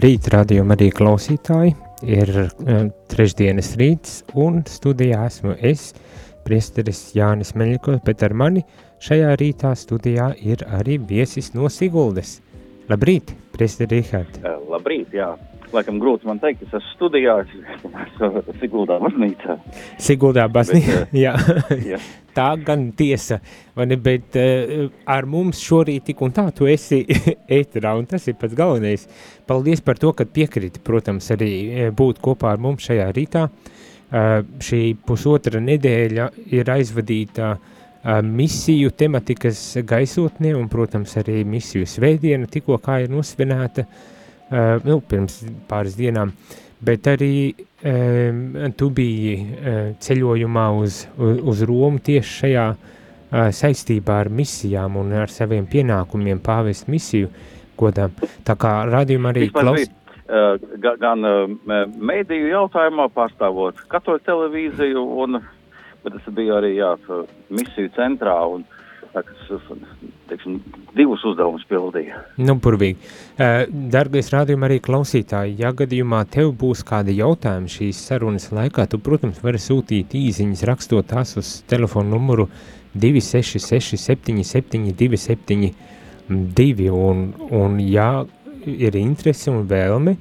Labrīt, radījuma arī klausītāji. Ir uh, trešdienas rīts un studijā esmu es, priesteris Jānis Meļikos, bet ar mani šajā rītā studijā ir arī viesis no Siguldes. Labrīt, priesteri Rihard. Labrīt, jā laikam grūti man teikt, es esmu studijā, es Siguldā baznīcā. Siguldā baznīcā, bet, jā. jā. tā gan tiesa, vai ne, bet uh, ar mums šorīt tik un tā tu esi ēterā, un tas ir pats galvenais. Paldies par to, ka piekriti, protams, arī eh, būt kopā ar mums šajā rītā. Šī pusotra nedēļa ir aizvadīta misiju tematikas gaisotnē, un, protams, arī misiju svētdiena tikko kā ir nosvinēta, uh, nu, pirms pāris dienām, bet arī tu biji uh, ceļojumā uz, uz, uz Romu tieši šajā uh, saistībā ar misijām un ar saviem pienākumiem pāvest misiju godām. Tā kā radījuma arī klaus... Uh, gan mēdīju jautājumā pārstāvot katoļu televīziju, un, bet es biju arī jā, misiju centrā un kas divus uzdevumus pildīja. Nu, burvīgi. Dargais rādījuma arī klausītāji, ja gadījumā tev būs kādi jautājumi šīs sarunas laikā, tu, protams, vari sūtīt īziņas rakstot tās uz telefonu numuru 266 77 272 un, un ja ir interese un vēlme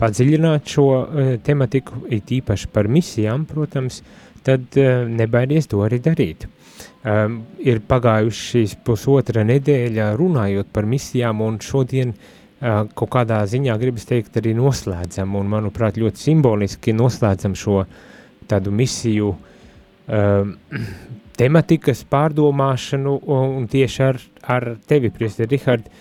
padziļināt šo uh, tematiku, it īpaši par misijām, protams, tad uh, nebaidies to arī darīt. Um, ir pagājuši šīs pusotra nedēļa runājot par misijām, un šodien uh, kaut kādā ziņā gribas teikt arī noslēdzam, un manuprāt ļoti simboliski noslēdzam šo tādu misiju um, tematikas pārdomāšanu, un, tieši ar, ar tevi, Priester Rihard,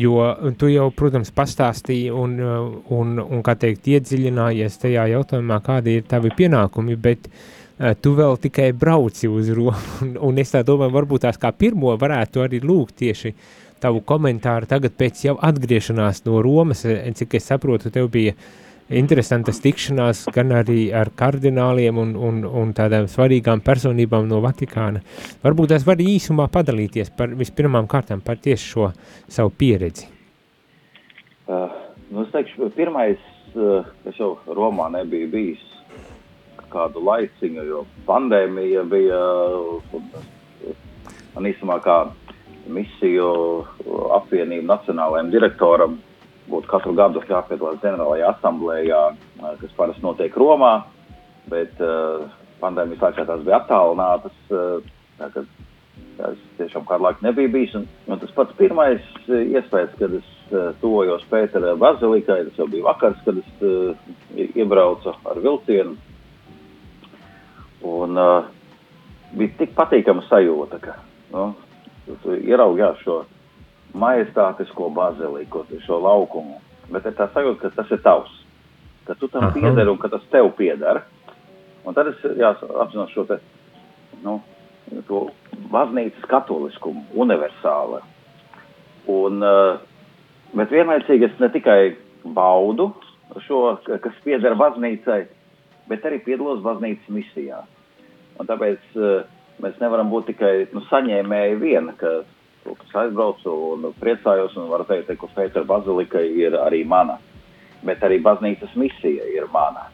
jo tu jau, protams, pastāstīji un, un, un kā teikt, iedziļinājies tajā jautājumā, kādi ir tavi pienākumi, bet uh, Eh, tu vēl tikai brauci uz Romu, un, un es tā domāju, varbūt tās kā pirmo varētu arī lūgt tieši tavu komentāru tagad pēc jau atgriešanās no Romas, eh, cik es saprotu, tev bija interesantas tikšanās gan arī ar kardināliem un, un, un tādām svarīgām personībām no Vatikāna. Varbūt tās var īsumā padalīties par vispirmām kārtām par tieši šo savu pieredzi. Uh, nu, es teikšu, pirmais, uh, es jau Romā nebiju bijis kādu laiciņu, jo pandēmija bija man īstenībā kā misiju apvienību nacionālajiem direktoram būtu katru gadu jāpiedalās ģenerālajā asamblējā, kas parasti notiek Romā, bet uh, pandēmijas laikā tās bija attālinātas. Uh, tā, kad, es tiešām kādu laiku nebiju bijis. Un, un tas pats pirmais iespējas, kad es uh, tuvojos Pētera bazilikai, tas jau bija vakars, kad es uh, iebraucu ar vilcienu Un uh, bija tik patīkama sajūta, ka nu, jā, šo majestātisko baziliku, šo laukumu. Bet ir tā sajūta, ka tas ir tavs, ka tu tam pieder un ka tas tev pieder. Un tad es apzinos šo te, nu, to baznīcas katoliskumu, universālu. Un, uh, bet vienlaicīgi es ne tikai baudu šo, kas pieder baznīcai, bet arī piedalos baznīcas misijā. Un tāpēc uh, mēs nevaram būt tikai nu, saņēmēji viena, ka es aizbraucu un priecājos un varu teikt, ka Pētera bazilika ir arī mana, bet arī baznīcas misija ir mana.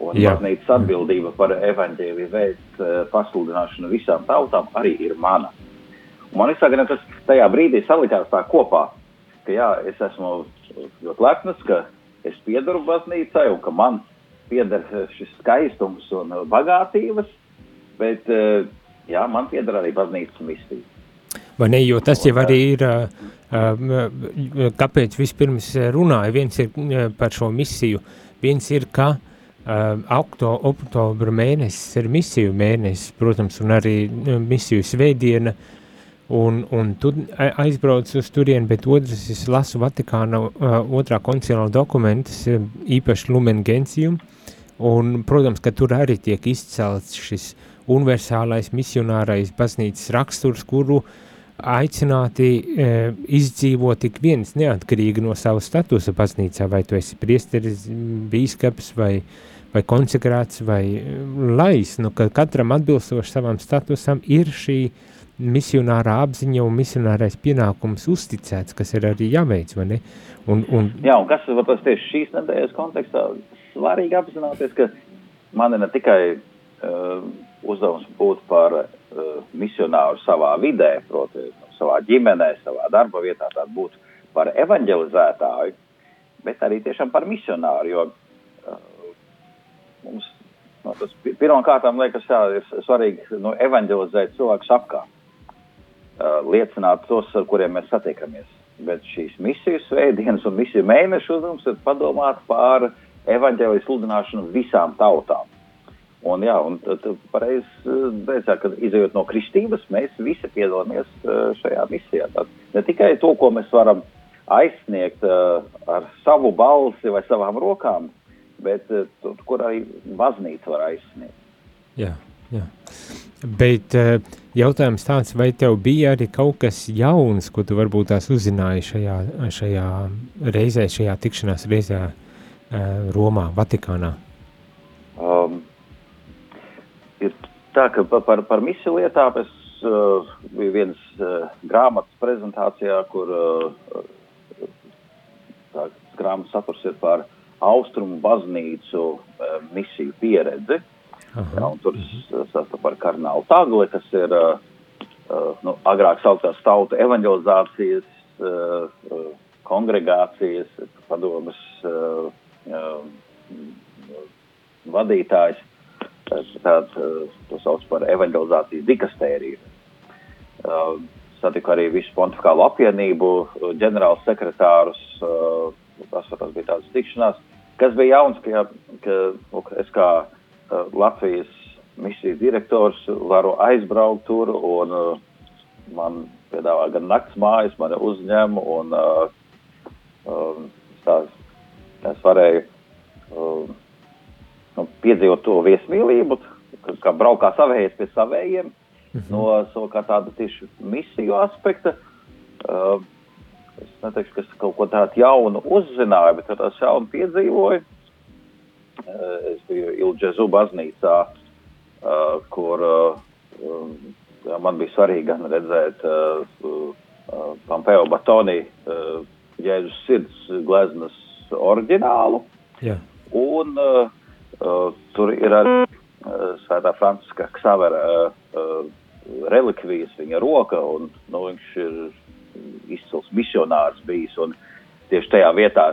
Un baznīcas atbildība par evaņģēliju veids pasludināšanu visām tautām arī ir mana. Un man liekas, ka tas tajā brīdī salikās tā kopā, ka jā, es esmu ļoti lepns, ka es piedaru baznīcai un ka man pieder šis skaistums un bagātības, bet jā, man pieder arī baznīcas misija. Vai ne, jo tas jau arī ir, kāpēc vispirms runāja, viens ir par šo misiju, viens ir, ka okto, oktobra mēnesis ir misiju mēnesis, protams, un arī misiju svētdiena, un, un tu aizbrauc uz turien, bet otrs es lasu Vatikāna otrā koncilā dokumentus, īpaši Lumen Gentium, un, protams, ka tur arī tiek izcelts šis universālais misionārais baznīcas raksturs, kuru aicināti e, izdzīvot tik viens neatkarīgi no sava statusa baznīcā, vai tu esi priesteris, bīskaps vai, vai konsekrāts vai e, lais, nu, ka katram atbilstoši savam statusam ir šī misionārā apziņa un misionārais pienākums uzticēts, kas ir arī jāveic, vai ne? Un, un... Jā, un kas tas tieši šīs nedēļas kontekstā svarīgi apzināties, ka man ir ne tikai uh, uzdevums būt par uh, misionāru savā vidē, proti, savā ģimenē, savā darba vietā, tad būt par evanģelizētāju, bet arī tiešām par misionāru. Jo uh, mums no, tas pirmkārt liekas, jā, ir svarīgi nu, evanģelizēt cilvēkus apkārt, uh, liecināt tos, ar kuriem mēs satiekamies. Bet šīs misijas veidienas un misiju mēnešu uzdevums ir padomāt par evanģēlijas sludināšanu visām tautām. Un, jā, un tad pareizi teicāt, ka izējot no kristības, mēs visi piedalāmies uh, šajā misijā. Tad ne tikai to, ko mēs varam aizsniegt uh, ar savu balsi vai savām rokām, bet uh, to, kur arī baznīca var aizsniegt. Jā, jā. Bet jautājums tāds, vai tev bija arī kaut kas jauns, ko tu varbūt tās uzzināji šajā, šajā reizē, šajā tikšanās reizē Romā, Vatikānā? Um, Tā kā par, par misiju lietām es uh, biju viens uh, grāmatas prezentācijā, kur uh, tā grāmatas saturs ir par austrumu baznīcu uh, misiju pieredzi. Jā, tur es sastapu ar kardinālu Tagli, kas ir uh, nu, agrāk sauktās tautu evanģelizācijas uh, kongregācijas padomas uh, vadītājs tādu, to sauc par evanģelizācijas dikastēriju. Uh, satiku arī visu pontificālo apvienību, uh, ģenerāls sekretārus, uh, tas, tas bija tāds tikšanās, kas bija jauns, ka, ka lūk, es kā Latvijas misijas direktors varu aizbraukt tur un man piedāvā gan nakts mājas, mani uzņem un um, tās, es varēju um, nu, piedzīvot to viesmīlību, kā braukā savējais pie savējiem, -hmm. no savukārt tāda tieši misiju aspekta. Uh, es neteikšu, ka es kaut ko tādu jaunu uzzināju, bet tās jaunu piedzīvoju. Uh, es biju Ilģezu baznīcā, uh, kur uh, jā, man bija svarīgi gan redzēt uh, uh, Pampeo Batoni uh, Jēzus sirds gleznas oriģinālu. Yeah. Un uh, tur ir arī uh, Svētā Franciska Ksavera uh, relikvijas, viņa roka, un nu, viņš ir izcils misionārs bijis. Un tieši tajā vietā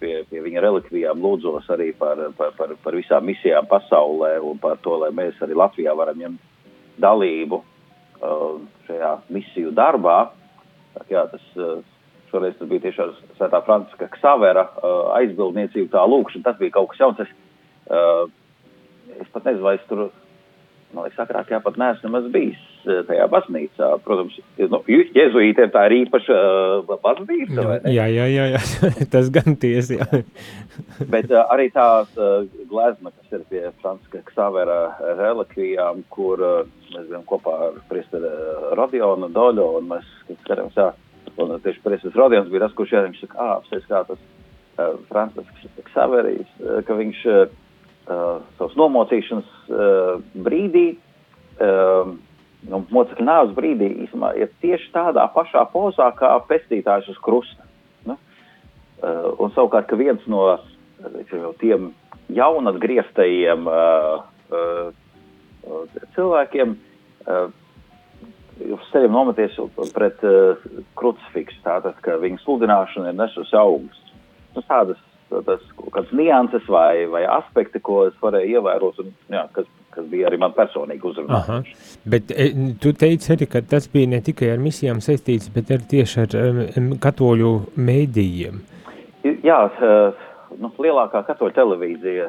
pie, pie viņa relikvijām lūdzos arī par, par, par, par visām misijām pasaulē un par to, lai mēs arī Latvijā varam ņemt dalību uh, šajā misiju darbā. Jā, tas, uh, šoreiz tas bija tiešām Svētā Franciska Ksavera uh, aizbildniecība, tā lūkšana, tas bija kaut kas jauns. Es, Uh, es pat nezinu, vai es tur, man liekas, agrāk jā, pat neesmu nemaz bijis uh, tajā baznīcā. Protams, nu, jezuītiem tā ir īpaša uh, baznīca. Jā, jā, jā, jā. tas gan tiesi, jā. Bet uh, arī tā uh, glezna, kas ir pie Frančiska Ksavera relikvijām, kur uh, mēs bijām kopā ar priesteri Rodionu Doļo, un mēs skatāmies, jā, un tieši priesteris Rodions bija tas, kurš jā, viņš saka, apsēs kā tas uh, Francisks Ksaverijs, uh, ka viņš uh, savas nomocīšanas uh, brīdī, uh, nu, mocekļa nāves brīdī, īstenībā ir tieši tādā pašā pozā kā pestītājs uz krusta. Nu? Uh, un savukārt, ka viens no teiksim, tiem jaunatgrieztajiem uh, uh, cilvēkiem uh, uz ceļiem nometies pret uh, krucifiksu, tātad, ka viņa sludināšana ir nesusi augus. Nu, tādas tas, kādas nianses vai, vai aspekti, ko es varēju ievērot, un, jā, kas, kas bija arī man personīgi uzrunāts. Bet e, tu teici arī, ka tas bija ne tikai ar misijām saistīts, bet arī tieši ar um, katoļu mēdījiem. Jā, uh, nu, lielākā katoļu televīzija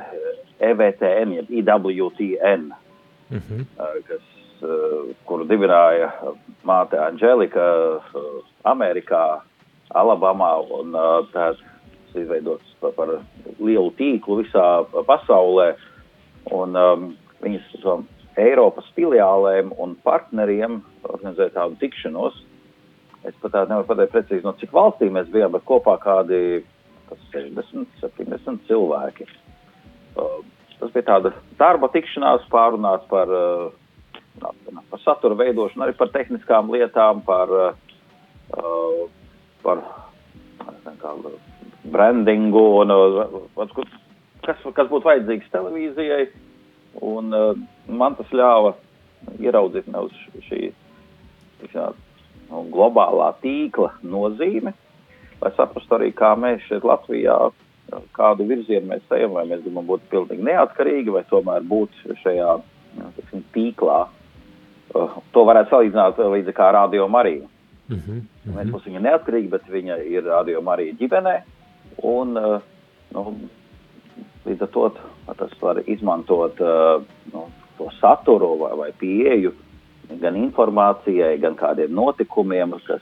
EVTN, jeb IWTN, uh -huh. uh, kas, kuru dibināja māte Anģelika uh, Amerikā, Alabamā, un uh, tāds izveidots par, lielu tīklu visā pasaulē. Un, um, viņas um, Eiropas filiālēm un partneriem organizē tādu tikšanos. Es pat tādu nevaru pateikt precīzi, no cik valstīm mēs bijām, bet kopā kādi 60, 70 cilvēki. Uh, tas bija tāda darba tikšanās, pārunāts par, uh, par satura veidošanu, arī par tehniskām lietām, par, uh, par kā, brandingu un uh, kas, kas būtu vajadzīgs televīzijai. Un, uh, man tas ļāva ieraudzīt neuz šī jā, nu, globālā tīkla nozīme, lai saprastu arī, kā mēs šeit Latvijā, kādu virzienu mēs ejam, vai mēs gribam būt pilnīgi neatkarīgi, vai tomēr būt šajā jā, tiksim, tīklā. Uh, to varētu salīdzināt līdz kā Radio Marija. Mm -hmm, mm -hmm. Mēs būsim viņa neatkarīgi, bet viņa ir Radio Marija ģimenē. Un, eh, nu, līdz ar to tas var izmantot nu, to saturu vai, vai pieeju gan informācijai, gan kādiem notikumiem, kas,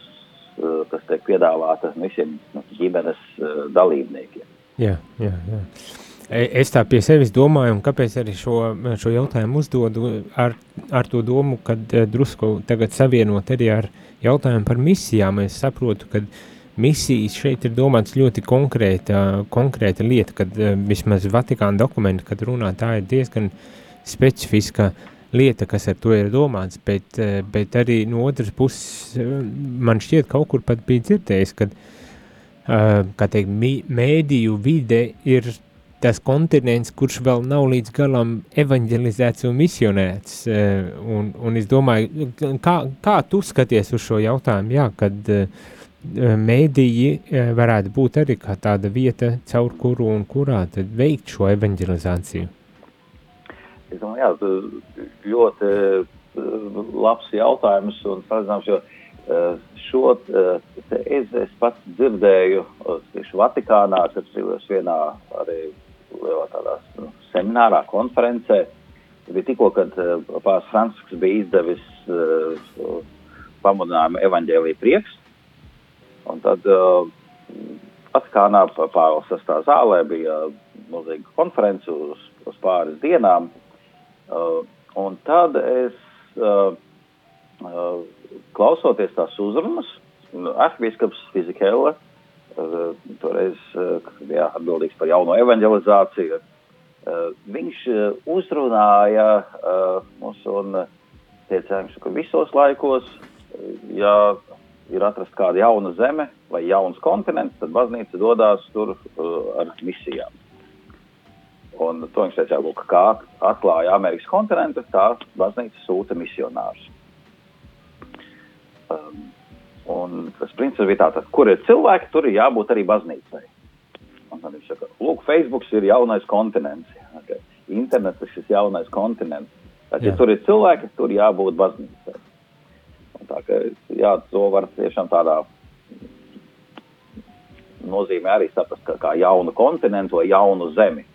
kas tiek piedāvāta visiem nu, ģimenes dalībniekiem. Jā, jā, jā. E, es tā pie sevis domāju, un kāpēc arī šo, šo jautājumu uzdodu ar, ar to domu, ka drusku tagad savienot arī ar jautājumu par misijām. Es saprotu, ka misijas šeit ir domāts ļoti konkrēta, konkrēta lieta, kad uh, vismaz Vatikāna dokumenti, kad runā, tā ir diezgan specifiska lieta, kas ar to ir domāts, bet, bet arī no otras puses man šķiet kaut kur pat bija dzirdējis, kad, kā teikt, mēdīju vide ir tas kontinents, kurš vēl nav līdz galam evanģelizēts un misionēts, uh, un, un es domāju, kā, kā tu skaties uz šo jautājumu, jā, kad uh, mēdīji varētu būt arī kā tāda vieta, caur kuru un kurā tad veikt šo evanģelizāciju? Es domāju, jā, ļoti labs jautājums un salīdzināms, jo šo es, es pats dzirdēju tieši Vatikānā, kad piedalījos vienā arī lielā tādā nu, seminārā, konferencē. Bija tikko, kad pāris Francisks bija izdevis uh, pamudinājumu evaņģēlī prieks, Un tad uh, Atkānā Pāvils sastā zālē bija milzīga konference uz, uz pāris dienām. Uh, un tad es, uh, uh, klausoties tās uzrunas, arhibīskaps Fizikēla, uh, toreiz uh, bija atbildīgs par jauno evanģelizāciju, uh, viņš uzrunāja mūs un teica, ka visos laikos, ja ir atrasta kāda jauna zeme vai jauns kontinents, tad baznīca dodas tur ar misijām. Un to viņš teica, ka kā atklāja Amerikas kontinentu, tā baznīca sūta misionārus. Um, un tas princips bija tāds, kur ir cilvēki, tur ir jābūt arī baznīcai. Un tad viņš saka, lūk, Facebook ir jaunais kontinents. Okay. Internets ir šis jaunais kontinents. Tad, ja tur ir cilvēki, tur jābūt baznīcai. Tā ka jā, to var tiešām tādā nozīmē arī saprast kā, kā jaunu kontinentu vai jaunu zemi.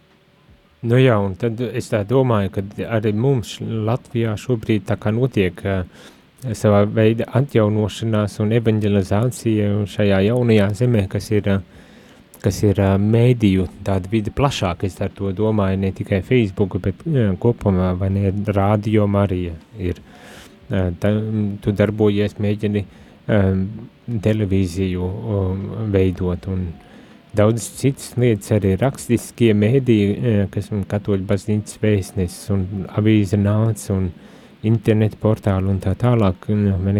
Nu jā, un tad es tā domāju, ka arī mums Latvijā šobrīd tā kā notiek uh, savā veida atjaunošanās un evanģelizācija šajā jaunajā zemē, kas ir, uh, kas ir uh, mēdīju tāda vide plašāk, es ar to domāju, ne tikai Facebook, bet jā, kopumā, vai ne, rādio Marija ir. Uh, tā, tu darbojies, mēģini um, televīziju um, veidot un daudz citas lietas arī rakstiskie mēdī, kas un katoļu baznīcas vēstnesis un avīze nāc un internetu portāli un tā tālāk,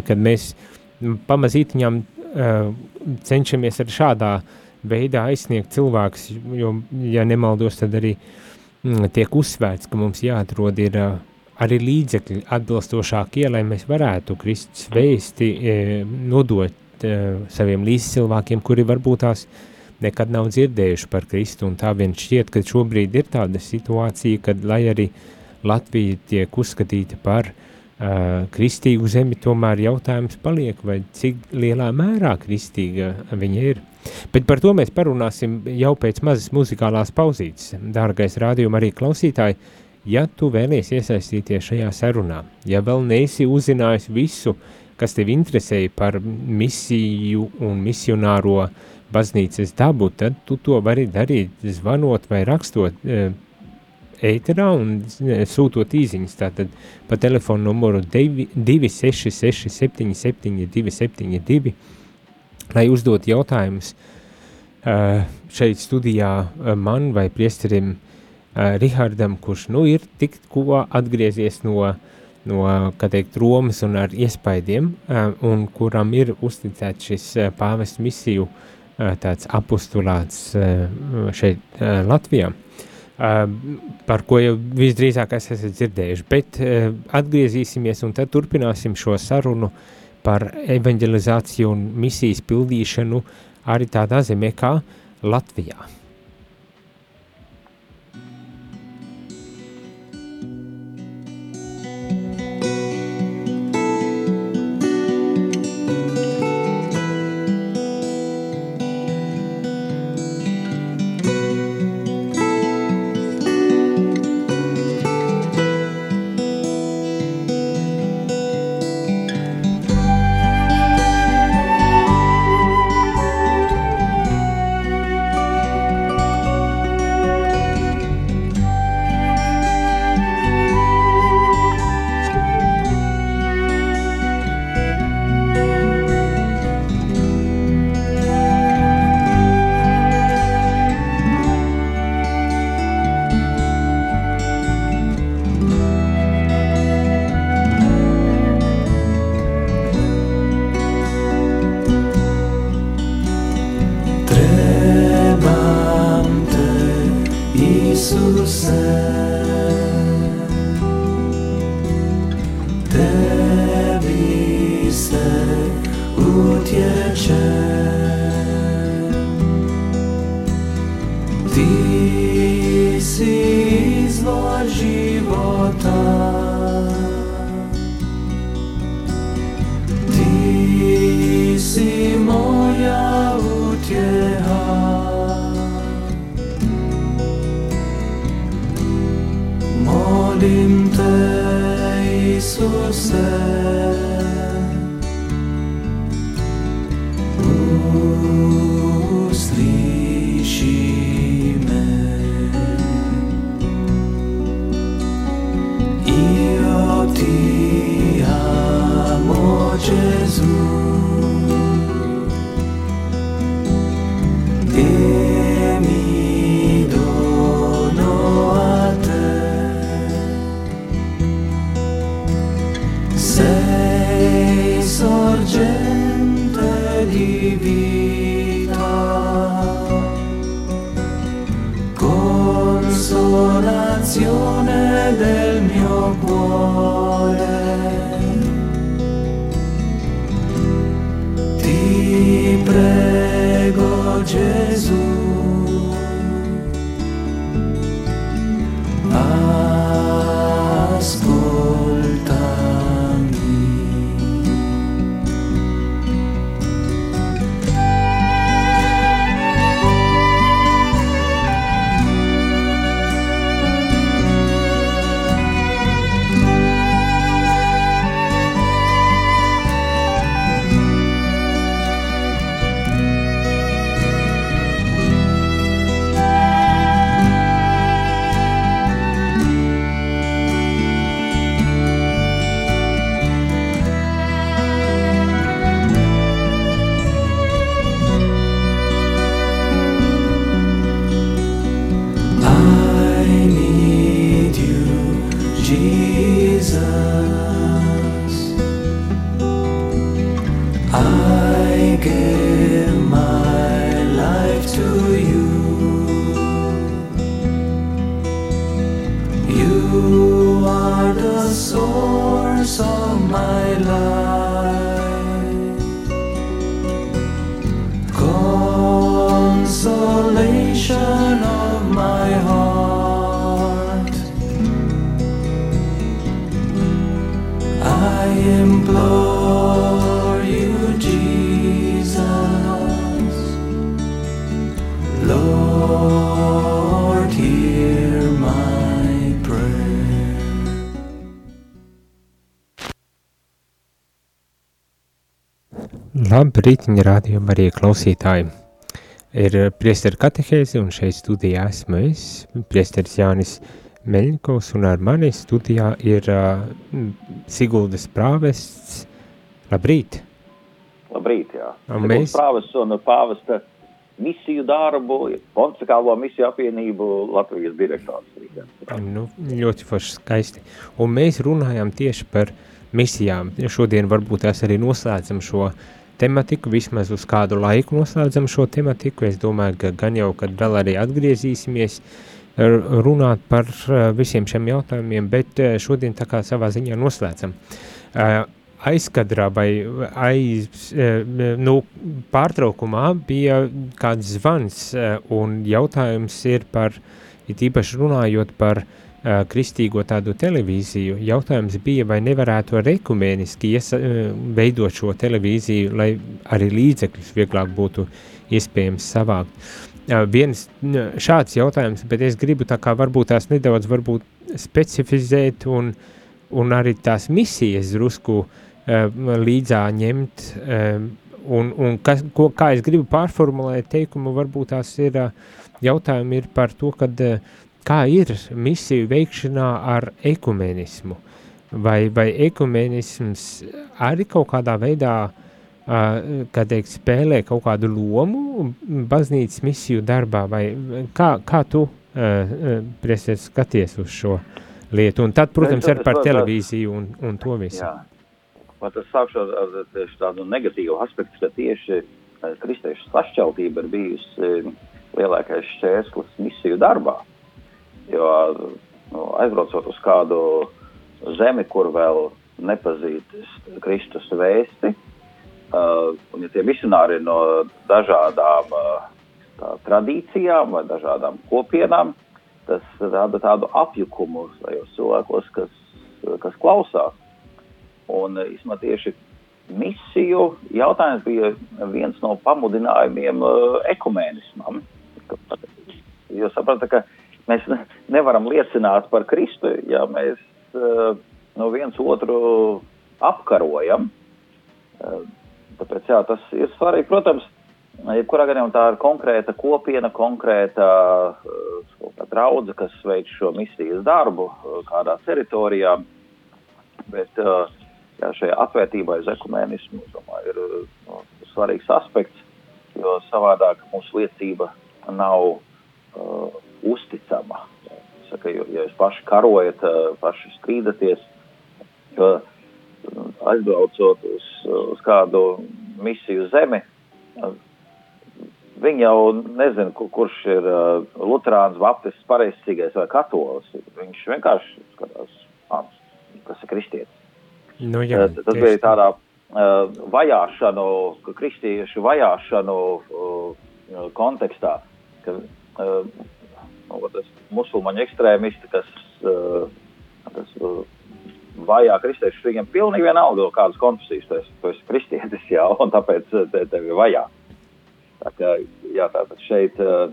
kad mēs pamazītiņām uh, cenšamies ar šādā veidā aizsniegt cilvēkus, jo, ja nemaldos, tad arī mm, tiek uzsvērts, ka mums jāatrod ir uh, arī līdzekļi atbilstošākie, lai mēs varētu Kristus vēsti e, nodot e, saviem līdzcilvēkiem, kuri varbūt tās nekad nav dzirdējuši par Kristu, un tā vien šķiet, ka šobrīd ir tāda situācija, kad, lai arī Latvija tiek uzskatīta par uh, kristīgu zemi, tomēr jautājums paliek, vai cik lielā mērā kristīga viņa ir. Bet par to mēs parunāsim jau pēc mazas muzikālās pauzītes. Dārgais rādījuma arī klausītāji, ja tu vēlies iesaistīties šajā sarunā, ja vēl neesi uzzinājis visu, kas tev interesēja par misiju un misionāro baznīcas dabu, tad tu to vari darīt zvanot vai rakstot ēterā un e, sūtot īziņas. Tātad pa telefonu numuru 266 77 272, lai uzdot jautājumus e, šeit studijā man vai priesterim Rihardam, kurš nu ir tikko atgriezies no, no kā teikt, Romas un ar iespaidiem, un kuram ir uzticēts šis pāvests misiju tāds apostulāts šeit Latvijā. Par ko jau visdrīzāk esat dzirdējuši, bet atgriezīsimies un tad turpināsim šo sarunu par evanģelizāciju un misijas pildīšanu arī tādā zemē kā Latvijā. Modlím te, Jisuse, Labrītiņa rādījuma arī klausītāji. Ir priesteri katehēzi un šeit studijā esmu es, priesteris Jānis Meļņkovs un ar mani studijā ir uh, Siguldas prāvests. Labrīt! Labrīt, jā. Un Mēs... mēs- Prāves un pāvesta misiju darbu, pontificālo misiju apvienību Latvijas direktors. Nu, ļoti forši skaisti. Un mēs runājam tieši par misijām. Šodien varbūt tās arī noslēdzam šo tematiku, vismaz uz kādu laiku noslēdzam šo tematiku. Es domāju, ka gan jau, kad vēl arī atgriezīsimies runāt par eh, visiem šiem jautājumiem, bet eh, šodien tā kā savā ziņā noslēdzam. Eh, Aizkadrā vai aiz, nu, pārtraukumā bija kāds zvans un jautājums ir par, it īpaši runājot par uh, kristīgo tādu televīziju, jautājums bija, vai nevarētu ar ekumēniski iesa, veidot šo televīziju, lai arī līdzekļus vieglāk būtu iespējams savākt. Viens šāds jautājums, bet es gribu tā kā varbūt tās nedaudz varbūt specifizēt un, un arī tās misijas drusku līdzā ņemt, un, un kas, ko, kā es gribu pārformulēt teikumu, varbūt tās ir jautājumi ir par to, kad uh, kā ir misiju veikšanā ar ekumenismu, vai, vai ekumenisms arī kaut kādā veidā, uh, kad teikt, spēlē kaut kādu lomu baznīcas misiju darbā, vai kā, kā tu, uh, uh, priesies, skaties uz šo lietu, un tad, protams, es par televīziju un, un to visu. Jā. Man tas sākšu ar, ar tādu negatīvu aspektu, ka tieši kristiešu sašķeltība ir bijusi lielākais šķērslis misiju darbā. Jo nu, aizbraucot uz kādu zemi, kur vēl nepazīst Kristus vēsti, uh, un ja tie misionāri ir no dažādām uh, tā, tradīcijām vai dažādām kopienām, tas rada tādu apjukumu tajos cilvēkos, kas, kas klausās. Un īstenībā tieši misiju jautājums bija viens no pamudinājumiem uh, ekumēnismam. Jūs saprotat, ka mēs ne, nevaram liecināt par Kristu, ja mēs uh, no viens otru apkarojam. Uh, tāpēc jā, tas ir svarīgi. Protams, jebkurā gadījumā tā ir konkrēta kopiena, konkrēta uh, draudze, kas veic šo misijas darbu kādā teritorijā. Bet jā, šajā atvērtībā uz ekumēnismu domāju, ir uh, svarīgs aspekts, jo savādāk mūsu liecība nav uh, uzticama. Saka, jo, ja jūs paši karojat, uh, paši strīdaties, uh, aizbraucot uz, uz kādu misiju zemi, viņi jau nezina, kur, kurš ir Lutāns, Baptists, Pareizcīgais vai Katolis. Viņš vienkārši skatās, ah, tas ir kristietis. Nu, jā, Tas, tas bija tādā vajāšanu, kristiešu vajāšanu kontekstā, ka nu, musulmaņu ekstrēmisti, kas, uh, kas uh, vajā kristiešus, viņiem pilnīgi vienalga, kādas konfesijas tu esi, tu esi kristietis, jā, un tāpēc uh, te, tevi vajā. Tā kā, jā, tātad šeit uh,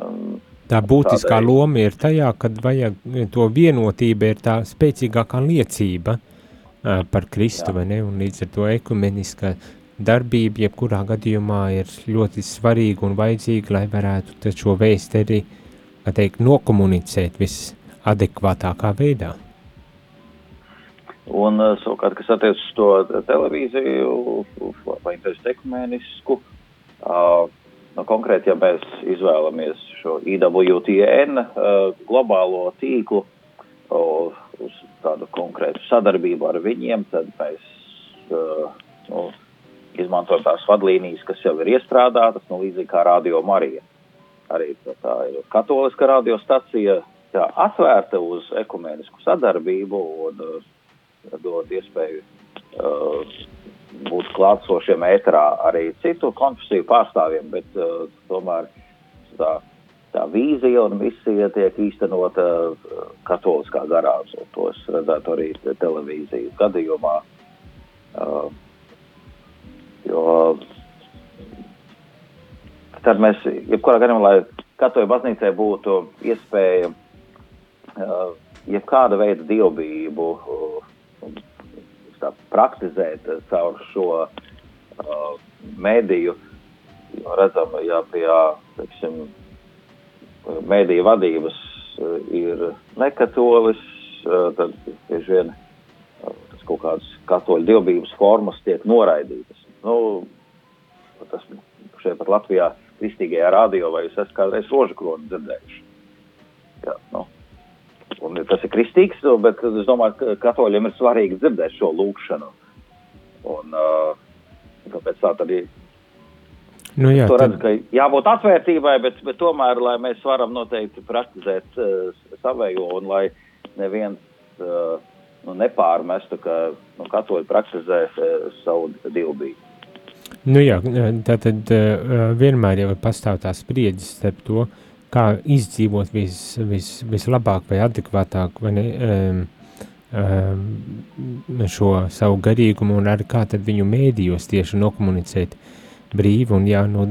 um, Tā būtiskā Tādēļ- loma ir tajā, kad vajag to vienotība, ir tā spēcīgākā liecība ā, par Kristu, Jā. vai ne? Un līdz ar to ekumeniskā darbība, jebkurā gadījumā, ir ļoti svarīga un vajadzīga, lai varētu šo vēstu arī, kā teikt, nokomunicēt visadekvātākā veidā. Un, uh, savukārt, kas attiecas uz to televīziju vai ekumēnisku, uh, nu, konkrēti, ja mēs izvēlamies šo IWTN uh, globālo tīklu uz tādu konkrētu sadarbību ar viņiem, tad mēs nu, izmantojam tās vadlīnijas, kas jau ir iestrādātas, nu, līdzīgi kā Radio Marija. Arī tā, tā ir katoliska radiostacija, jā, atvērta uz ekumenisku sadarbību un uh, dod iespēju uh, būt klātsošiem ēterā arī citu konfesiju pārstāvjiem, bet uh, tomēr tā, tā vīzija un misija tiek īstenota uh, katoliskā garā. To es redzētu arī televīzijas gadījumā. Uh, jo tad mēs, jebkurā gadījumā, lai katoļu baznīcai būtu iespēja uh, jebkāda veida dievbijību uh, tā, praktizēt caur šo uh, mediju. Jo redzam, ja pie teiksim, mediju vadības uh, ir nekatolis, uh, tad bieži vien uh, tas kaut kādas katoļu dievbijības formas tiek noraidītas. Nu, tas šeit pat Latvijā kristīgajā radio, vai jūs esat kādreiz rožu kroni dzirdējuši. Jā, nu. Un tas ir kristīgs, bet es domāju, ka katoļiem ir svarīgi dzirdēt šo lūkšanu. Un, uh, tāpēc tā arī Nu, jā, tad, redz, ka jābūt atvērtībai, bet, bet tomēr, lai mēs varam noteikti praktizēt uh, savējo un lai neviens uh, nu, nepārmestu, ka nu, katoļi praktizē uh, savu dievbijību. Nu, jā, tā tad uh, vienmēr jau pastāv tās spriedzes starp to, kā izdzīvot vis, vis, vislabāk vai adekvātāk vai ne, um, um, šo savu garīgumu un arī kā tad viņu mēdījos tieši nokomunicēt brīvi un jā, nu,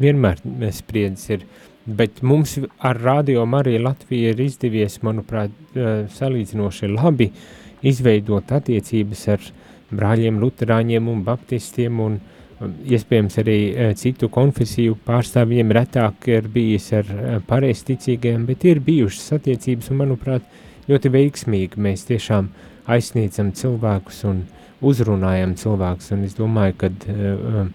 vienmēr spriedzes ir, bet mums ar radio arī Latvija ir izdevies, manuprāt, eh, salīdzinoši labi izveidot attiecības ar brāļiem, luterāņiem un baptistiem un um, iespējams arī eh, citu konfesiju pārstāvjiem retāk ir bijis ar eh, pareizticīgiem, bet ir bijušas attiecības un, manuprāt, ļoti veiksmīgi mēs tiešām aizsniedzam cilvēkus un uzrunājam cilvēkus. Un es domāju, ka um,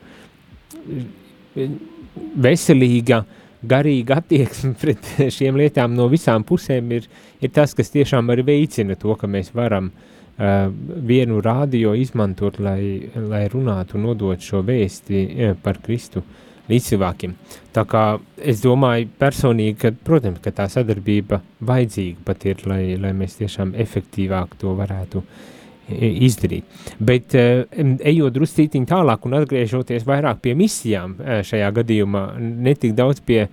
veselīga, garīga attieksme pret šiem lietām no visām pusēm ir, ir tas, kas tiešām arī veicina to, ka mēs varam uh, vienu rādio izmantot, lai, lai runātu un nodot šo vēsti par Kristu līdz cilvēkiem. Tā kā es domāju personīgi, ka, protams, ka tā sadarbība vajadzīga pat ir, lai, lai mēs tiešām efektīvāk to varētu izdarīt. Bet ejot druscītiņ tālāk un atgriežoties vairāk pie misijām šajā gadījumā, ne tik daudz pie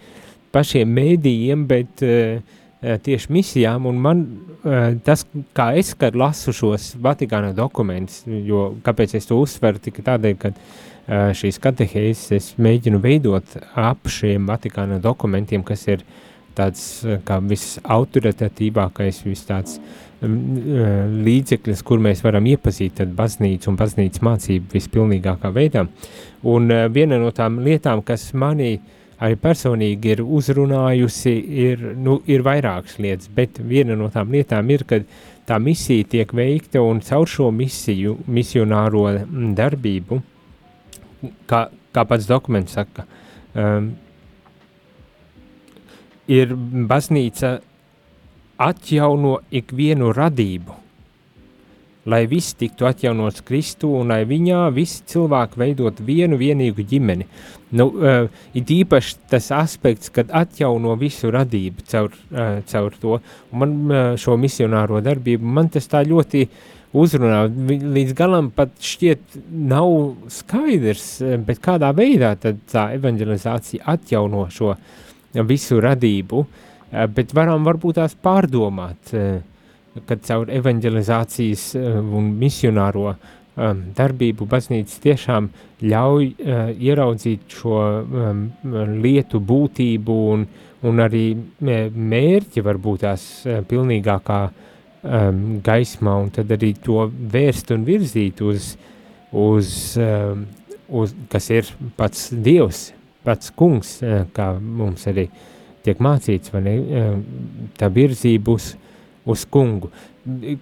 pašiem mēdījiem, bet uh, tieši misijām, un man uh, tas, kā es, kad lasu šos Vatikāna dokumentus, jo kāpēc es to uzsveru, tikai tādēļ, ka uh, šīs katehēzes es mēģinu veidot ap šiem Vatikāna dokumentiem, kas ir tāds uh, kā visautoritatīvākais, vis tāds uh, līdzeklis, kur mēs varam iepazīt tad baznīcu un baznīcas mācību vispilnīgākā veidā. Un uh, viena no tām lietām, kas manī arī personīgi ir uzrunājusi, ir, nu, ir vairākas lietas, bet viena no tām lietām ir, ka tā misija tiek veikta un caur šo misiju, misionāro mm, darbību, kā, kā pats dokuments saka, um, ir baznīca atjauno ikvienu radību, lai viss tiktu atjaunots Kristu un lai viņā visi cilvēki veidot vienu vienīgu ģimeni. Nu, uh, ir īpaši tas aspekts, kad atjauno visu radību caur, uh, caur to. Un man uh, šo misionāro darbību, man tas tā ļoti uzrunā. Līdz galam pat šķiet nav skaidrs, eh, bet kādā veidā tad tā evanģelizācija atjauno šo visu radību, eh, bet varam varbūt tās pārdomāt, eh, kad caur evanģelizācijas eh, un misionāro um, darbību baznīca tiešām ļauj uh, ieraudzīt šo lietu būtību un, un arī mē- mērķi varbūt tās pilnīgākā gaismā un tad arī to vērst un virzīt uz, uz, uz kas ir pats Dievs, pats kungs, kā mums arī tiek mācīts, vai ne, tā virzība uz, uz kungu.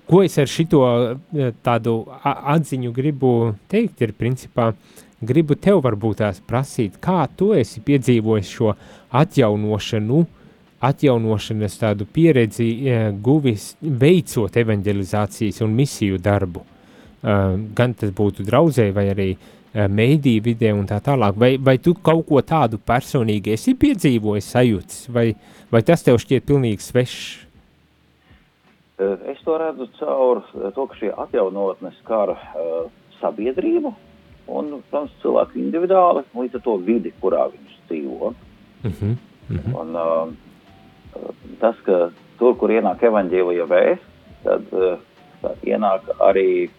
Ko es ar šito eh, tādu atziņu gribu teikt, ir principā, gribu tev varbūt tās prasīt, kā tu esi piedzīvojis šo atjaunošanu, atjaunošanas tādu pieredzi eh, guvis veicot evanģelizācijas un misiju darbu. Eh, Gan tas būtu draudzē vai arī mēdī vidē un tā tālāk. Vai, vai tu kaut ko tādu personīgi esi piedzīvojis, sajūts, vai, vai tas tev šķiet pilnīgi svešs? Eh, Es to redzu caur eh, to, ka šie atjaunotnes skar uh, sabiedrību un, protams, cilvēku individuāli, līdz ar to vidi, kurā viņš dzīvo. Mhm. Mhm. Un, uh, tas, ka tur, kur ienāk evaņģēlija vēsts, tad uh, tā ienāk arī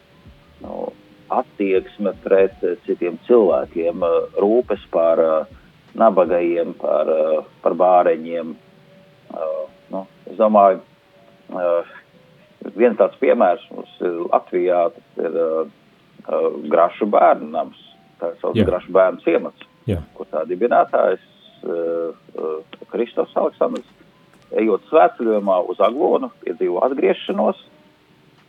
nu, attieksme pret uh, citiem cilvēkiem, uh, rūpes par uh, nabagajiem, par, uh, par bāreņiem. Uh, nu, es domāju, uh, viens tāds piemērs mums ir Latvijā, tas ir uh, uh, Grašu bērnu nams, tā sauc. Grašu bērnu ciemats Jā. kur tā dibinātājs uh, uh, Kristofs Aleksandrs, ejot svētceļojumā uz Aglonu, piedzīvo atgriešanos,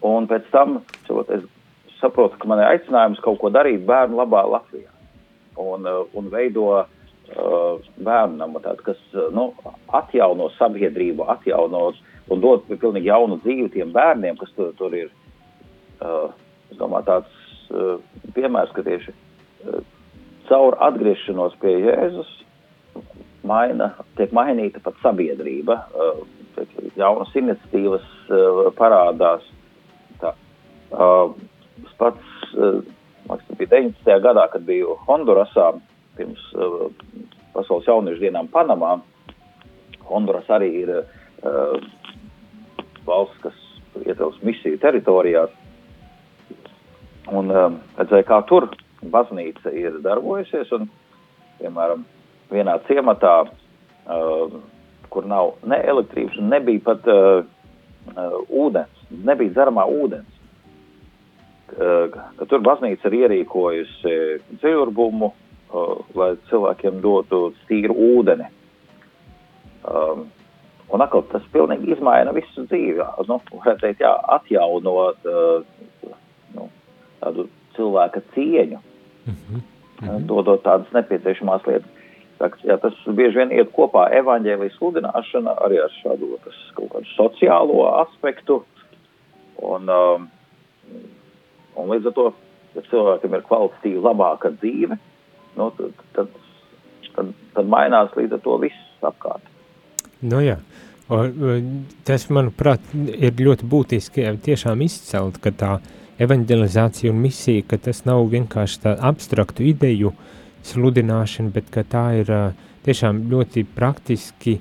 un pēc tam cilvēt, es saprotu, ka man ir aicinājums kaut ko darīt bērnu labā Latvijā. Un, uh, un veido uh, bērnu namu, tādu, kas uh, nu, atjauno sabiedrību, atjauno un dod pilnīgi jaunu dzīvi tiem bērniem, kas tur, tur ir. Uh, es domāju, tāds uh, piemērs, ka tieši uh, caur atgriešanos pie Jēzus maina, tiek mainīta pat sabiedrība, uh, tiek jaunas iniciatīvas uh, parādās. Tā. Uh, es pats, uh, bija 19. gadā, kad biju Hondurasā pirms uh, pasaules jauniešu dienām Panamā. Honduras arī ir uh, valsts, kas ietilpst misiju teritorijās. Un um, redzēju, kā tur baznīca ir darbojusies. Un, piemēram, vienā ciematā, uh, kur nav ne elektrības, nebija pat uh, uh, ūdens, nebija dzeramā ūdens. Uh, tur baznīca ir ierīkojusi dzirbumu, uh, lai cilvēkiem dotu tīru ūdeni. Um, un atkal tas pilnīgi izmaina visu dzīvi. Nu, varētu teikt, jā, atjaunot uh, nu, tādu cilvēka cieņu, Mhm. mm. dodot tādas nepieciešamās lietas. Tā, jā, tas bieži vien iet kopā evaņģēlijas sludināšana arī ar šādu tas, kaut kādu sociālo aspektu. Un, um, un līdz ar to, ja cilvēkam ir kvalitatīva labāka dzīve, nu, tad, tad, tad, tad mainās līdz ar to viss apkārt. Nu jā, o, tas, manuprāt, ir ļoti būtiski ja, tiešām izcelt, ka tā evanģelizācija un misija, ka tas nav vienkārši tā abstraktu ideju sludināšana, bet ka tā ir ā, tiešām ļoti praktiski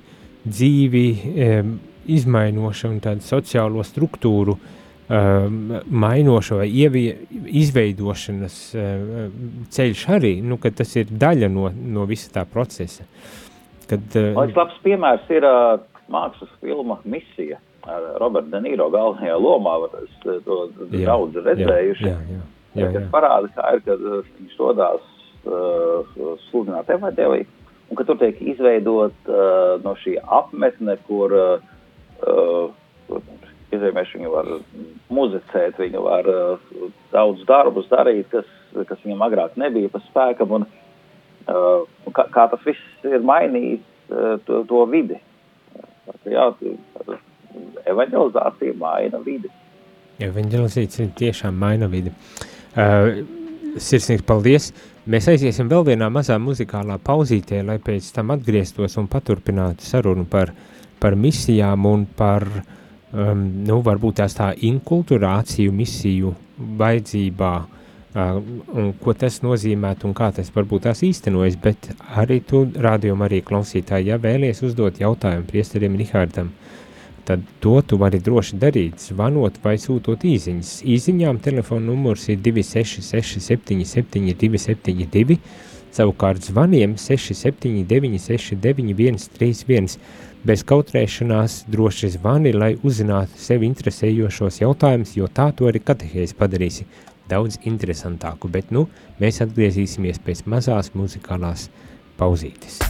dzīvi em, izmainoša un tādu sociālo struktūru um, mainoša vai ievie, izveidošanas um, ceļš arī, nu, ka tas ir daļa no, no visa tā procesa. Kad, uh, liekas, labs piemērs ir uh, mākslas filma Misija ar Robertu De Niro galvenajā lomā. Es uh, to Jā, daudz redzējuši. Jā, jā, jā, kas jā. parāda, kā ir, kad uh, viņš dodās uh, sludināt evaņģēliju, un ka tur tiek izveidot uh, no šī apmetne, kur uh, izvēlējuši viņu var muzicēt, viņu var uh, daudz darbus darīt, kas, kas viņam agrāk nebija pa spēkam, un kā, kā tas viss ir mainījis uh, to, to vidi. Jā, evaņģelizācija maina vidi. Evangelizācija tiešām maina vidi. Uh, sirsnīgs paldies! Mēs aiziesim vēl vienā mazā muzikālā pauzītē, lai pēc tam atgrieztos un paturpinātu sarunu par, par misijām un par, um, nu, varbūt tās tā inkulturāciju misiju vajadzībā, uh, un ko tas nozīmētu un kā tas varbūt tās īstenojas, bet arī tu, rādījumā arī klausītāji, ja vēlies uzdot jautājumu priesterim Rihardam, tad to tu vari droši darīt, zvanot vai sūtot īsiņas. Īsiņām telefona numurs ir 266 77 272, savukārt zvaniem 679 69 131. Bez kautrēšanās droši zvani, lai uzzinātu sevi interesējošos jautājumus, jo tā to arī katehēs padarīsi daudz interesantāku, bet nu mēs atgriezīsimies pēc mazās muzikālās pauzītes.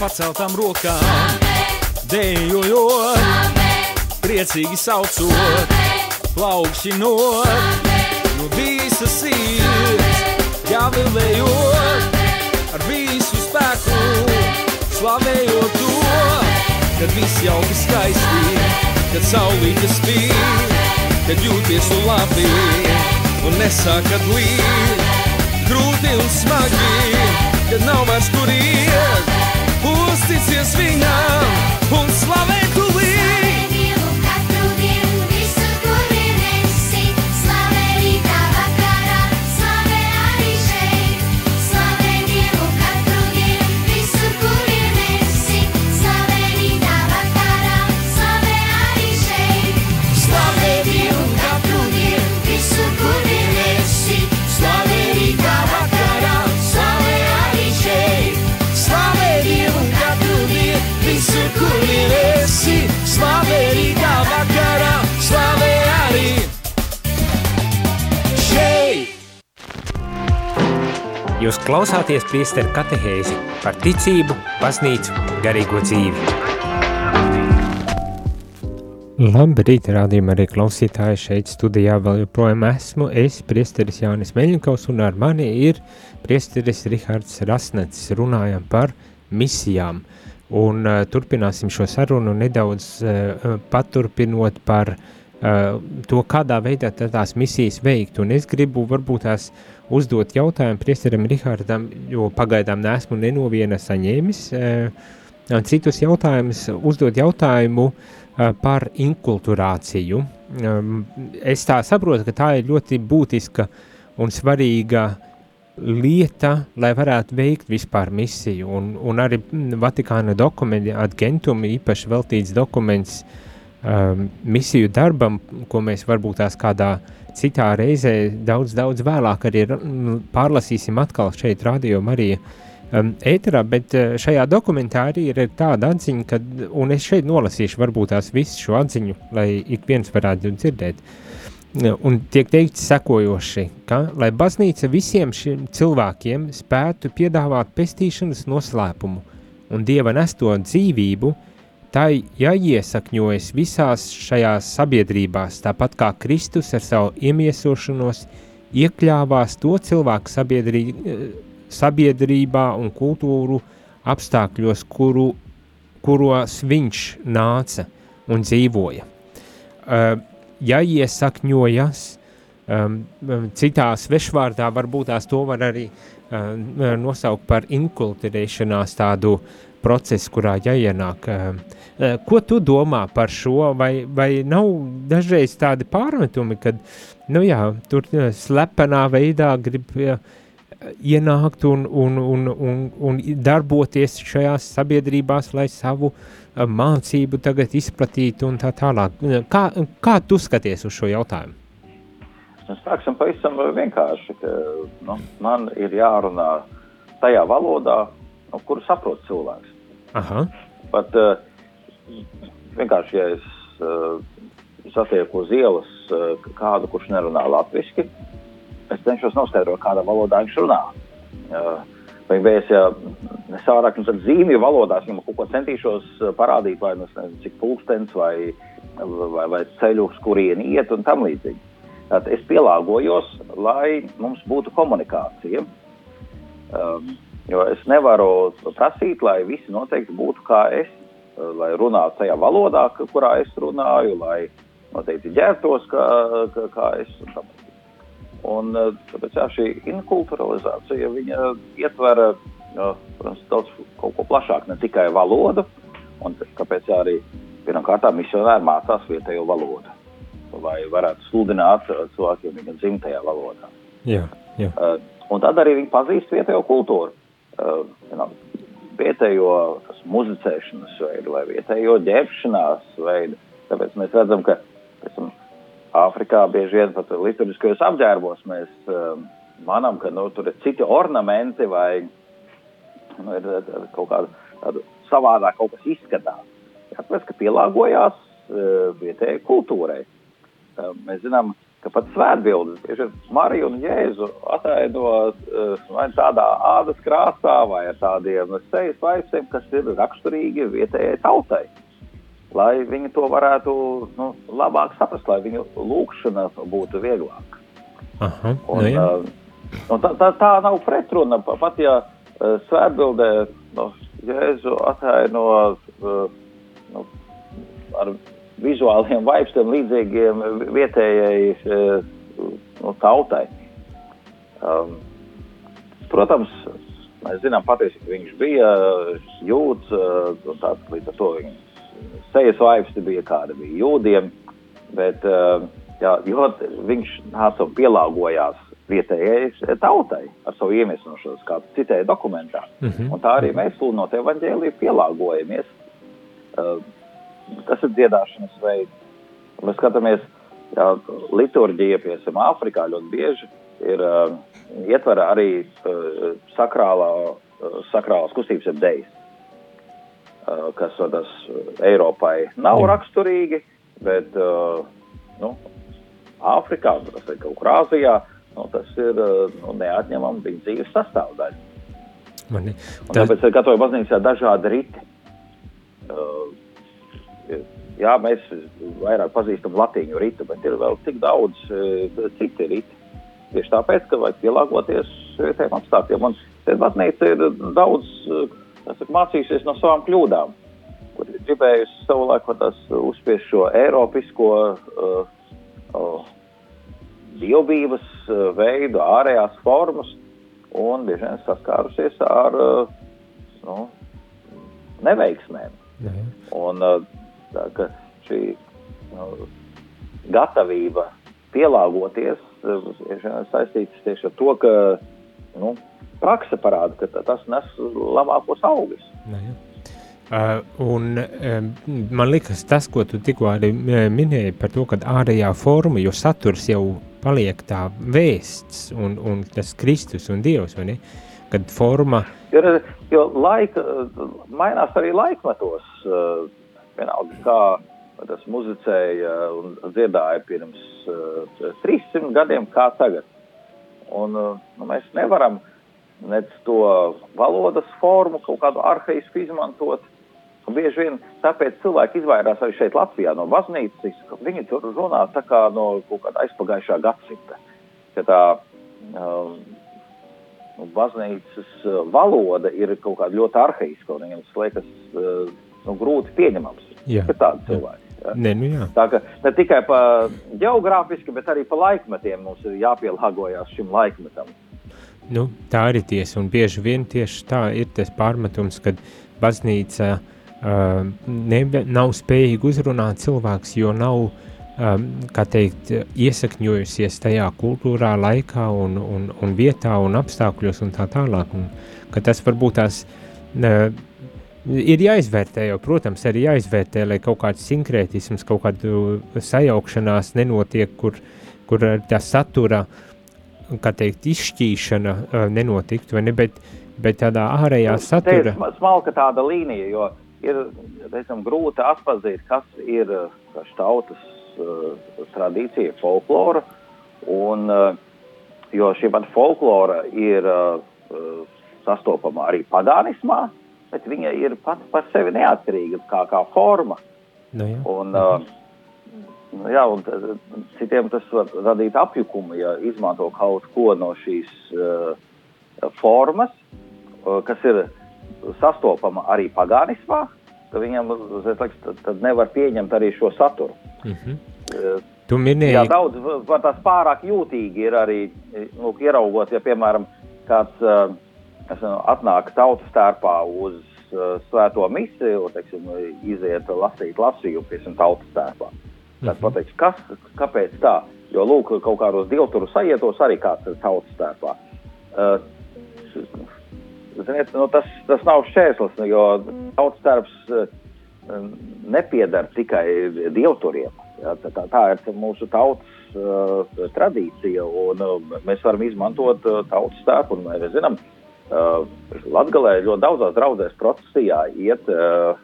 Paceltām rokām, dejojot, priecīgi saucot, plaukšķinot, no visas sirds, jāvilējot, ar visu spēku, slavējot to, kad viss jauki skaisti, kad saulīte spīd, kad jūties tu labi un nesākat līdz. Grūti un smagi, kad nav vairs kur iet, uzticies viņam un slavē Jūs klausāties priesteru katehēzi par ticību, baznīcu, garīgo dzīvi. Labrīt, rādījumā arī klausītāji šeit studijā vēl joprojām esmu. Es, priesteris Jānis Meļņikaus, un ar mani ir priesteris Rihards Rasnets. Runājam par misijām. Un uh, turpināsim šo sarunu nedaudz uh, paturpinot par uh, to, kādā veidā tās misijas veikt. Un es gribu varbūt tās uzdot jautājumu priesterim Rihardam, jo pagaidām neesmu nenoviena saņēmis. Uh, citus jautājumus, uzdot jautājumu uh, par inkulturāciju. Um, es tā saprotu, ka tā ir ļoti būtiska un svarīga lieta, lai varētu veikt vispār misiju. Un, un arī mm, Vatikāna dokumenti, adgentum, īpaši veltīts dokuments um, misiju darbam, ko mēs varbūt tās kādā citā reizē daudz, daudz vēlāk arī mm, pārlasīsim atkal šeit radio Marija um, ēterā, bet uh, šajā dokumentā arī ir tāda atziņa, ka, un es šeit nolasīšu varbūt tās visu šo atziņu, lai ik viens varētu dzirdēt. Un tiek teikts sekojoši, ka, lai baznīca visiem šiem cilvēkiem spētu piedāvāt pestīšanas noslēpumu un dieva nesto dzīvību, tai jāiesakņojas visās šajās sabiedrībās, tāpat kā Kristus ar savu iemiesošanos iekļāvās to cilvēku sabiedrī, sabiedrībā un kultūru apstākļos, kuru, kuros viņš nāca un dzīvoja. Uh, jāiesakņojas, um, citā svešvārdā varbūt tās to var arī um, nosaukt par inkulturēšanās tādu procesu, kurā jāienāk. Um, ko tu domā par šo, vai, vai nav dažreiz tādi pārmetumi, kad, nu jā, tur slepenā veidā grib uh, ienākt un, un, un, un, un darboties šajās sabiedrībās, lai savu mācību tagad izplatītu un tā tālāk. Kā, kā tu skaties uz šo jautājumu? Nu, sāksim pavisam vienkārši, ka nu, man ir jārunā tajā valodā, nu, kuru saprot cilvēks. Aha. Pat uh, vienkārši, ja es uh, satieku uz ielas uh, kādu, kurš nerunā latviešu, es cenšos noskaidrot, kādā valodā viņš runā. Uh, vai es ja nesārāk nu, zīmju valodās, viņam kaut ko centīšos parādīt, vai nu, es cik pulkstens, vai, vai, vai ceļu, uz kurieni iet un tam līdzīgi. Tad es pielāgojos, lai mums būtu komunikācija. Um, jo es nevaru prasīt, lai visi noteikti būtu kā es, lai runātu tajā valodā, kurā es runāju, lai noteikti ģērbtos kā, kā, kā es. Un uh, tāpēc jā, šī inkulturalizācija ietver uh, protams, daudz kaut ko plašāku, ne tikai valodu. Un t- kāpēc jā, arī pirmkārt misionāri mācās vietējo valodu, lai varētu sludināt cilvēkiem viņa dzimtajā valodā. Jā, jā. Uh, un tad arī viņi pazīst vietējo kultūru, uh, vietējo muzicēšanas veidu vai vietējo ģērbšanās veidu. Tāpēc mēs redzam, ka esam, Āfrikā bieži vien pat liturģiskajos apģērbos mēs uh, manām, ka nu, tur ir citi ornamenti vai nu, ir uh, kaut kāda tāda savādāk kaut kas izskatās. Tāpēc, ka pielāgojās uh, vietējai kultūrai. Uh, mēs zinām, ka pat svētbildes, bieži Mariju un Jēzu ataino uh, vai tādā ādas krāsā vai ar tādiem sejas vaisiem, kas ir raksturīgi vietējai tautai. Lai viņi to varētu nu, labāk saprast, lai viņu lūkšana būtu vieglāka. Aha, Un, nu, jā. uh, un tā, tā, tā nav pretruna. pa- Pat ja uh, svētbildē nu, Jēzu ataino nu, ar vizuāliem vaipstiem līdzīgiem vietējai uh, nu, tautai. Um, protams, mēs zinām patiesībā, ka viņš bija jūds, uh, un tā, līdz ar to viņa sejas vaipsti bija kāda bija jūdiem, bet uh, jā, viņš nāca un pielāgojās vietējai tautai ar savu iemeslošanos, kā citēja dokumentā. Mhm. Un tā arī mēs sludinot evaņģēliju pielāgojamies. Uh, tas ir dziedāšanas veids. Mēs skatāmies, ka liturģija, piemēram, Āfrikā ļoti bieži ir uh, ietvera arī uh, sakrālā, uh, sakrālās kustības, jeb dejas, uh, kas uh, tas Eiropai nav raksturīgi, bet uh, nu, Āfrikā, tas ir kaut kur Āzijā, nu, tas ir uh, nu, neatņemama viņa dzīves sastāvdaļa. Mani, Un Tāpēc ir katoļu baznīcā dažādi riti. Uh, jā, mēs vairāk pazīstam latīņu ritu, bet ir vēl tik daudz uh, citi riti. Tieši tāpēc, ka vajag pielāgoties vietējiem apstākļiem. Un baznīca ir daudz tas ir mācījusies no savām kļūdām, kur ir gribējusi savulaik uzspiest šo eiropisko uh, uh, dievbības uh, veidu, ārējās formas, un bieži vien saskārusies ar uh, nu, neveiksmēm. jā, jā. Un uh, tā, ka šī nu, gatavība pielāgoties uh, ir saistīts tieši ar to, ka nu, praksa parāda, ka ta- tas nes labākos augus. Uh, un um, man liekas, tas, ko tu tikko arī uh, minēji par to, ka ārējā forma, jo saturs jau paliek tā vēsts un, un tas Kristus un Dievs, vai ne? Kad forma, Jo, jo laika, mainās arī laikmetos. uh, Vienalga, kā tas muzicēja un dziedāja pirms uh, 300 gadiem, kā tagad. Un, uh, nu, mēs nevaram nec to valodas formu kaut kādu arhaisku izmantot. Bieži vien tāpēc cilvēki izvairās arī šeit Latvijā no baznīcas. Viņi tur runā tā kā no kaut kāda aizpagājušā gadsimta. Ka tā um, baznīcas uh, valoda ir kaut kāda ļoti arhaiska, un viņiem liekas uh, nu, grūti pieņemams. Jā. Tādi cilvēki. Ne, nu jā, Tā ka ne tikai pa geogrāfiski, bet arī pa laikmetiem mums ir jāpielāgojas šim laikmetam. nu, tā arī tiesa, un bieži vien tieši tā ir tas pārmetums, kad baznīca uh, ne, nav spējīga uzrunāt cilvēks, jo nav, um, kā teikt, iesakņojusies tajā kultūrā, laikā un, un, un vietā un apstākļos un tā tālāk, un tas varbūt tās uh, ir jāizvērtē, jau, protams, arī jāizvērtē, lai kaut kāds sinkrētisms, kaut kāda sajaukšanās nenotiek, kur, kur tā satura, kā teikt, izšķīšana uh, nenotiktu, vai ne, bet, bet tādā ārējā Te ir satura, sma- smalka tāda līnija, jo ir teicam, grūti atpazīt, kas ir kas tautas uh, tradīcija, folklora. Un, uh, jo šī pat folklora ir uh, sastopama arī pagānismā, bet viņa ir pat par sevi neatkarīga kā, kā forma. nu, jā, Un, uh, nu jā, un t- citiem tas var radīt apjukumu, ja izmanto kaut ko no šīs uh, formas, uh, kas ir sastopama arī pagānismā, ka viņam liekas, tad, tad nevar pieņemt arī šo saturu. mhm. Uh, tu minēji, Jā, daudz var tās pārāk jūtīgi ir arī nu, ieraugot, ja, piemēram, kāds uh, atnāk tautas stērpā uz uh, svēto misiju, teiksim, iziet lasīt lasījumu, piemēram, tautas stērpā. Tad Mhm. pateiks, kas, kāpēc tā? Jo, lūk, kaut kādos dievturu sajietos arī kāds ir tautas stērpā. Uh, Ziniet, nu, tas, tas nav šķērslis, jo tautas stērps uh, nepiedara tikai dievturiem. Jā, tā, tā, ir mūsu tautas uh, tradīcija, un uh, mēs varam izmantot uh, tautas stērpu. un Mēs zinām, uh, Latgalē ļoti daudzās draudzēs procesijā iet uh,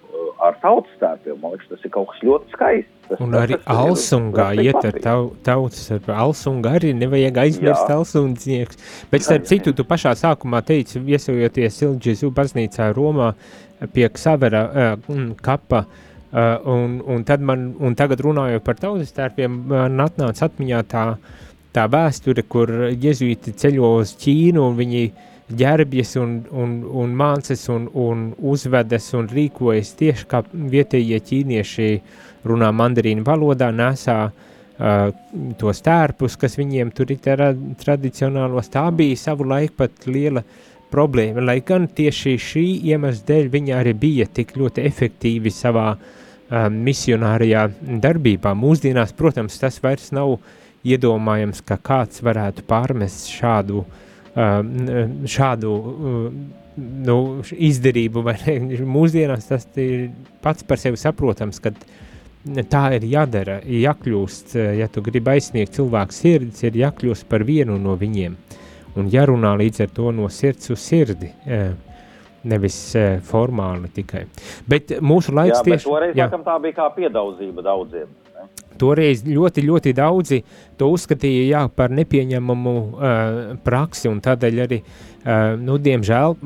ar tautas tērpiem. Man liekas, tas ir kaut kas ļoti skaists. Tas, Un arī tas Alsungā ir iet ar tau, tautas, ar Alsunga arī nevajag aizmirst Jā. Alsundznieks. Bet starp citu, tu pašā sākumā teici, viesojoties Silģizu baznīcā Romā pie Ksavera uh, kapa, uh, un, un, tad man, un tagad runājot par tautas tērpiem, man atnāca atmiņā tā, tā vēsture, kur jezuīti ceļo uz Ķīnu un viņi ģērbjas un, un, un mācas un, un uzvedas un rīkojas tieši kā vietējie ķīnieši runā mandarīnu valodā, nesā uh, tos tērpus, kas viņiem tur ir tra tradicionālos. Tā bija savu laiku pat liela problēma, lai gan tieši šī iemesla dēļ viņi arī bija tik ļoti efektīvi savā um, misionārijā darbībā. Mūsdienās, protams, tas vairs nav iedomājams, ka kāds varētu pārmest šādu, um, šādu um, nu, izdarību. Vai ne? Mūsdienās tas ir pats par sevi saprotams, ka tā ir jādara, jākļūst, ja tu gribi aizsniegt cilvēku sirdis, ir jākļūst par vienu no viņiem. Un jārunā līdz ar to no sirds uz sirdi, nevis formāli tikai. Bet mūsu Jā, laiks bet tieši... jā. laikam tā bija kā piedaudzība daudziem. Toreiz ļoti, ļoti daudzi to uzskatīja jā, par nepieņemamu uh, praksi, un tādēļ arī, uh, nu, diemžēl,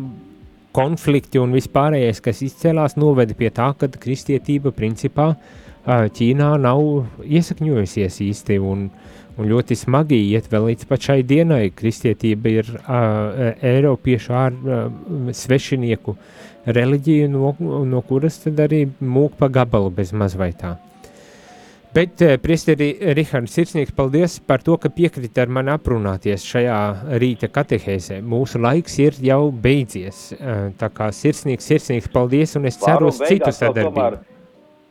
konflikti un vispārējais, kas izcēlās, noveda pie tā, ka kristietība principā uh, Ķīnā nav iesakņojusies īsti, un, un ļoti smagi iet vēl līdz pat šai dienai. Kristietība ir uh, Eiropiešu ār, uh, svešinieku reliģija, no, no kuras tad arī mūk pa gabalu bez maz vai tā. Bet, eh, priesteri Rihards, sirsnīgs paldies par to, ka piekrita ar mani aprunāties šajā rīta katehēzē. Mūsu laiks ir jau beidzies, eh, tā kā sirsnīgs, sirsnīgs paldies, un es ceru uz citu sadarbību.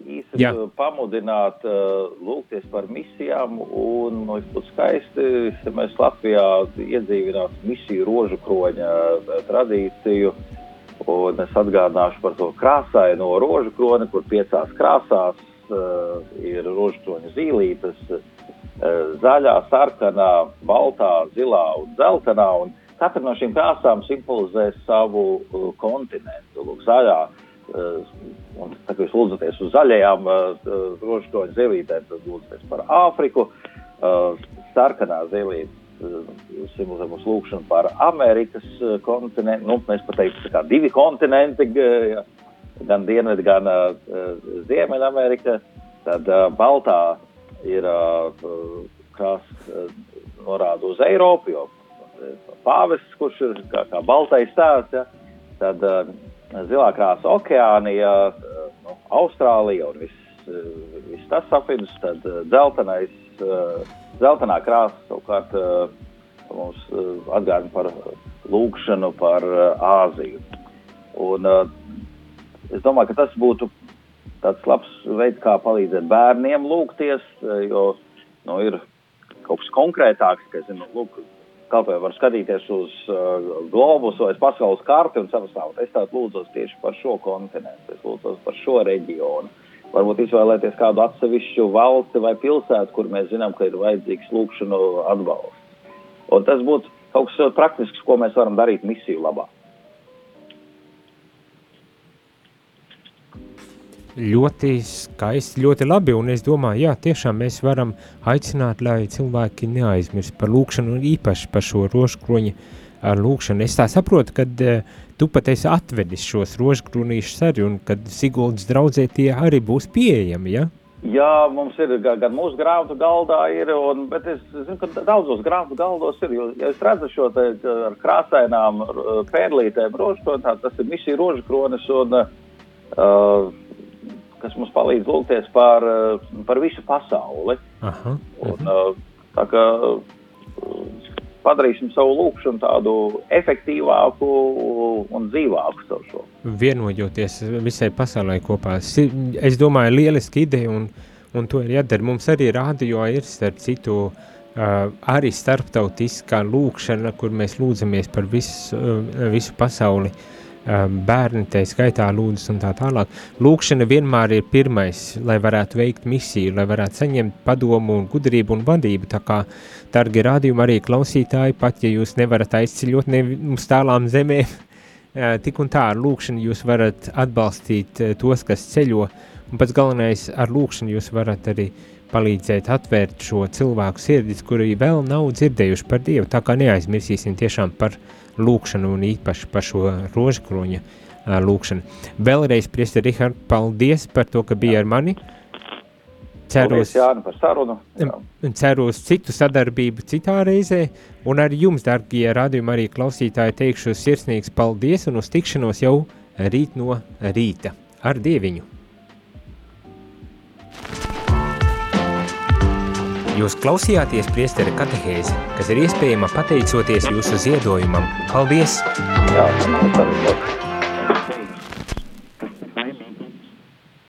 Īsi Jā. uh, pamudināt, lūgties par misijām, un nu, būtu skaisti, ja mēs Latvijā iedzīvinātu misiju rožu kroņa tradīciju. Un es atgādināšu par to krāsaino rožu kroni, kur piecās krāsās ir rožu kroņa zīlītes, uh, zaļā, sarkanā, baltā, zilā un dzeltenā. Un katra no šīm krāsām simbolizē savu uh, kontinentu. Lūk, zaļā, un tā kā jūs lūdzaties uz zaļajām rožu kroņa zīlītēm, tad lūdzaties par Āfriku. Sarkanā zīlīte simbolizē mūsu lūgšanu par Amerikas kontinentu. Nu, mēs pat teiktu, kā divi kontinenti, gan Dienvidu, gan uh, Ziemeļamerika. Tad uh, Baltā ir uh, krāsa uh, norāda uz Eiropu, jo pāvests, kurš ir kā, kā baltais tēvs, ja, tad uh, zilā krāsa okeānija, uh, nu, Austrālija un viss, uh, viss tas apvidus, tad uh, dzeltenais, uh, dzeltenā krāsa savukārt uh, mums uh, atgādina par lūgšanu par uh, Āziju. Un, uh, es domāju, ka tas būtu tāds labs veids, kā palīdzēt bērniem lūgties, eh, jo nu, ir kaut kas konkrētāks, ka, zinu, lūk, kaut vai var skatīties uz uh, globus vai pasaules karti un savastāvot. Es tādu lūdzos tieši par šo kontinentu, es lūdzos par šo reģionu. Varbūt izvēlēties kādu atsevišķu valsti vai pilsētu, kur mēs zinām, ka ir vajadzīgs lūkšanu atbalsts. Un tas būtu kaut kas praktisks, ko mēs varam darīt misiju labā. Ļoti skaisti, ļoti labi. Un es domāju, jā, tiešām mēs varam aicināt, lai cilvēki neaizmirst par lūkšanu, un īpaši par šo rožkroņa lūkšanu. Es tā saprotu, ka tu pat esi atvedis šos rožkronīšus arī, un kad Siguldas draudzē tie arī būs pieejami, ja? Jā, mums ir gan, gan mūsu grāmatu galdā, ir, un, bet es zinu, ka daudzos grāmatu galdos ir. Jo, ja es redzu šo te ar krāsainām pērlītēm rožkronā, tas ir misija rožkronis, un, uh, kas mums palīdz lūgties par, uh, par visu pasauli. Aha. Un, uh, tā kā uh, padarīsim savu lūkšanu tādu efektīvāku un dzīvāku savu šo. Vienojoties visai pasaulē kopā. Es domāju, lieliski ideja, un, un to ir jādara. Mums arī rādio ir starp citu uh, arī starptautiskā lūkšana, kur mēs lūdzamies par visu, uh, visu pasauli. Bērni tai skaitā lūdzas un tā tālāk. Lūkšana vienmēr ir pirmais, lai varētu veikt misiju, lai varētu saņemt padomu un gudrību un vadību. Tā kā, dargi rādījumi arī klausītāji, pat ja jūs nevarat aizceļot ne uz tālām zemēm, tik un tā ar lūkšanu jūs varat atbalstīt tos, kas ceļo, un pats galvenais ar lūkšanu jūs varat arī palīdzēt atvērt šo cilvēku sirdis, kuri vēl nav dzirdējuši par Dievu, tā kā neaizmirsīsim tiešām par lūkšanu un īpaši par šo rožkroņa lūkšanu. Vēlreiz, priesti Rihard, paldies par to, ka bija ar mani. Jā. ceru uz citu sadarbību citā reizē, un arī jums, darbie radījumi, arī klausītāji, teikšu sirsnīgs paldies un uz tikšanos jau rīt no rīta ar Dieviņu. Jūs klausījāties priesteri katehēzi, kas ir iespējama pateicoties jūsu ziedojumam. Paldies! Jā, labi.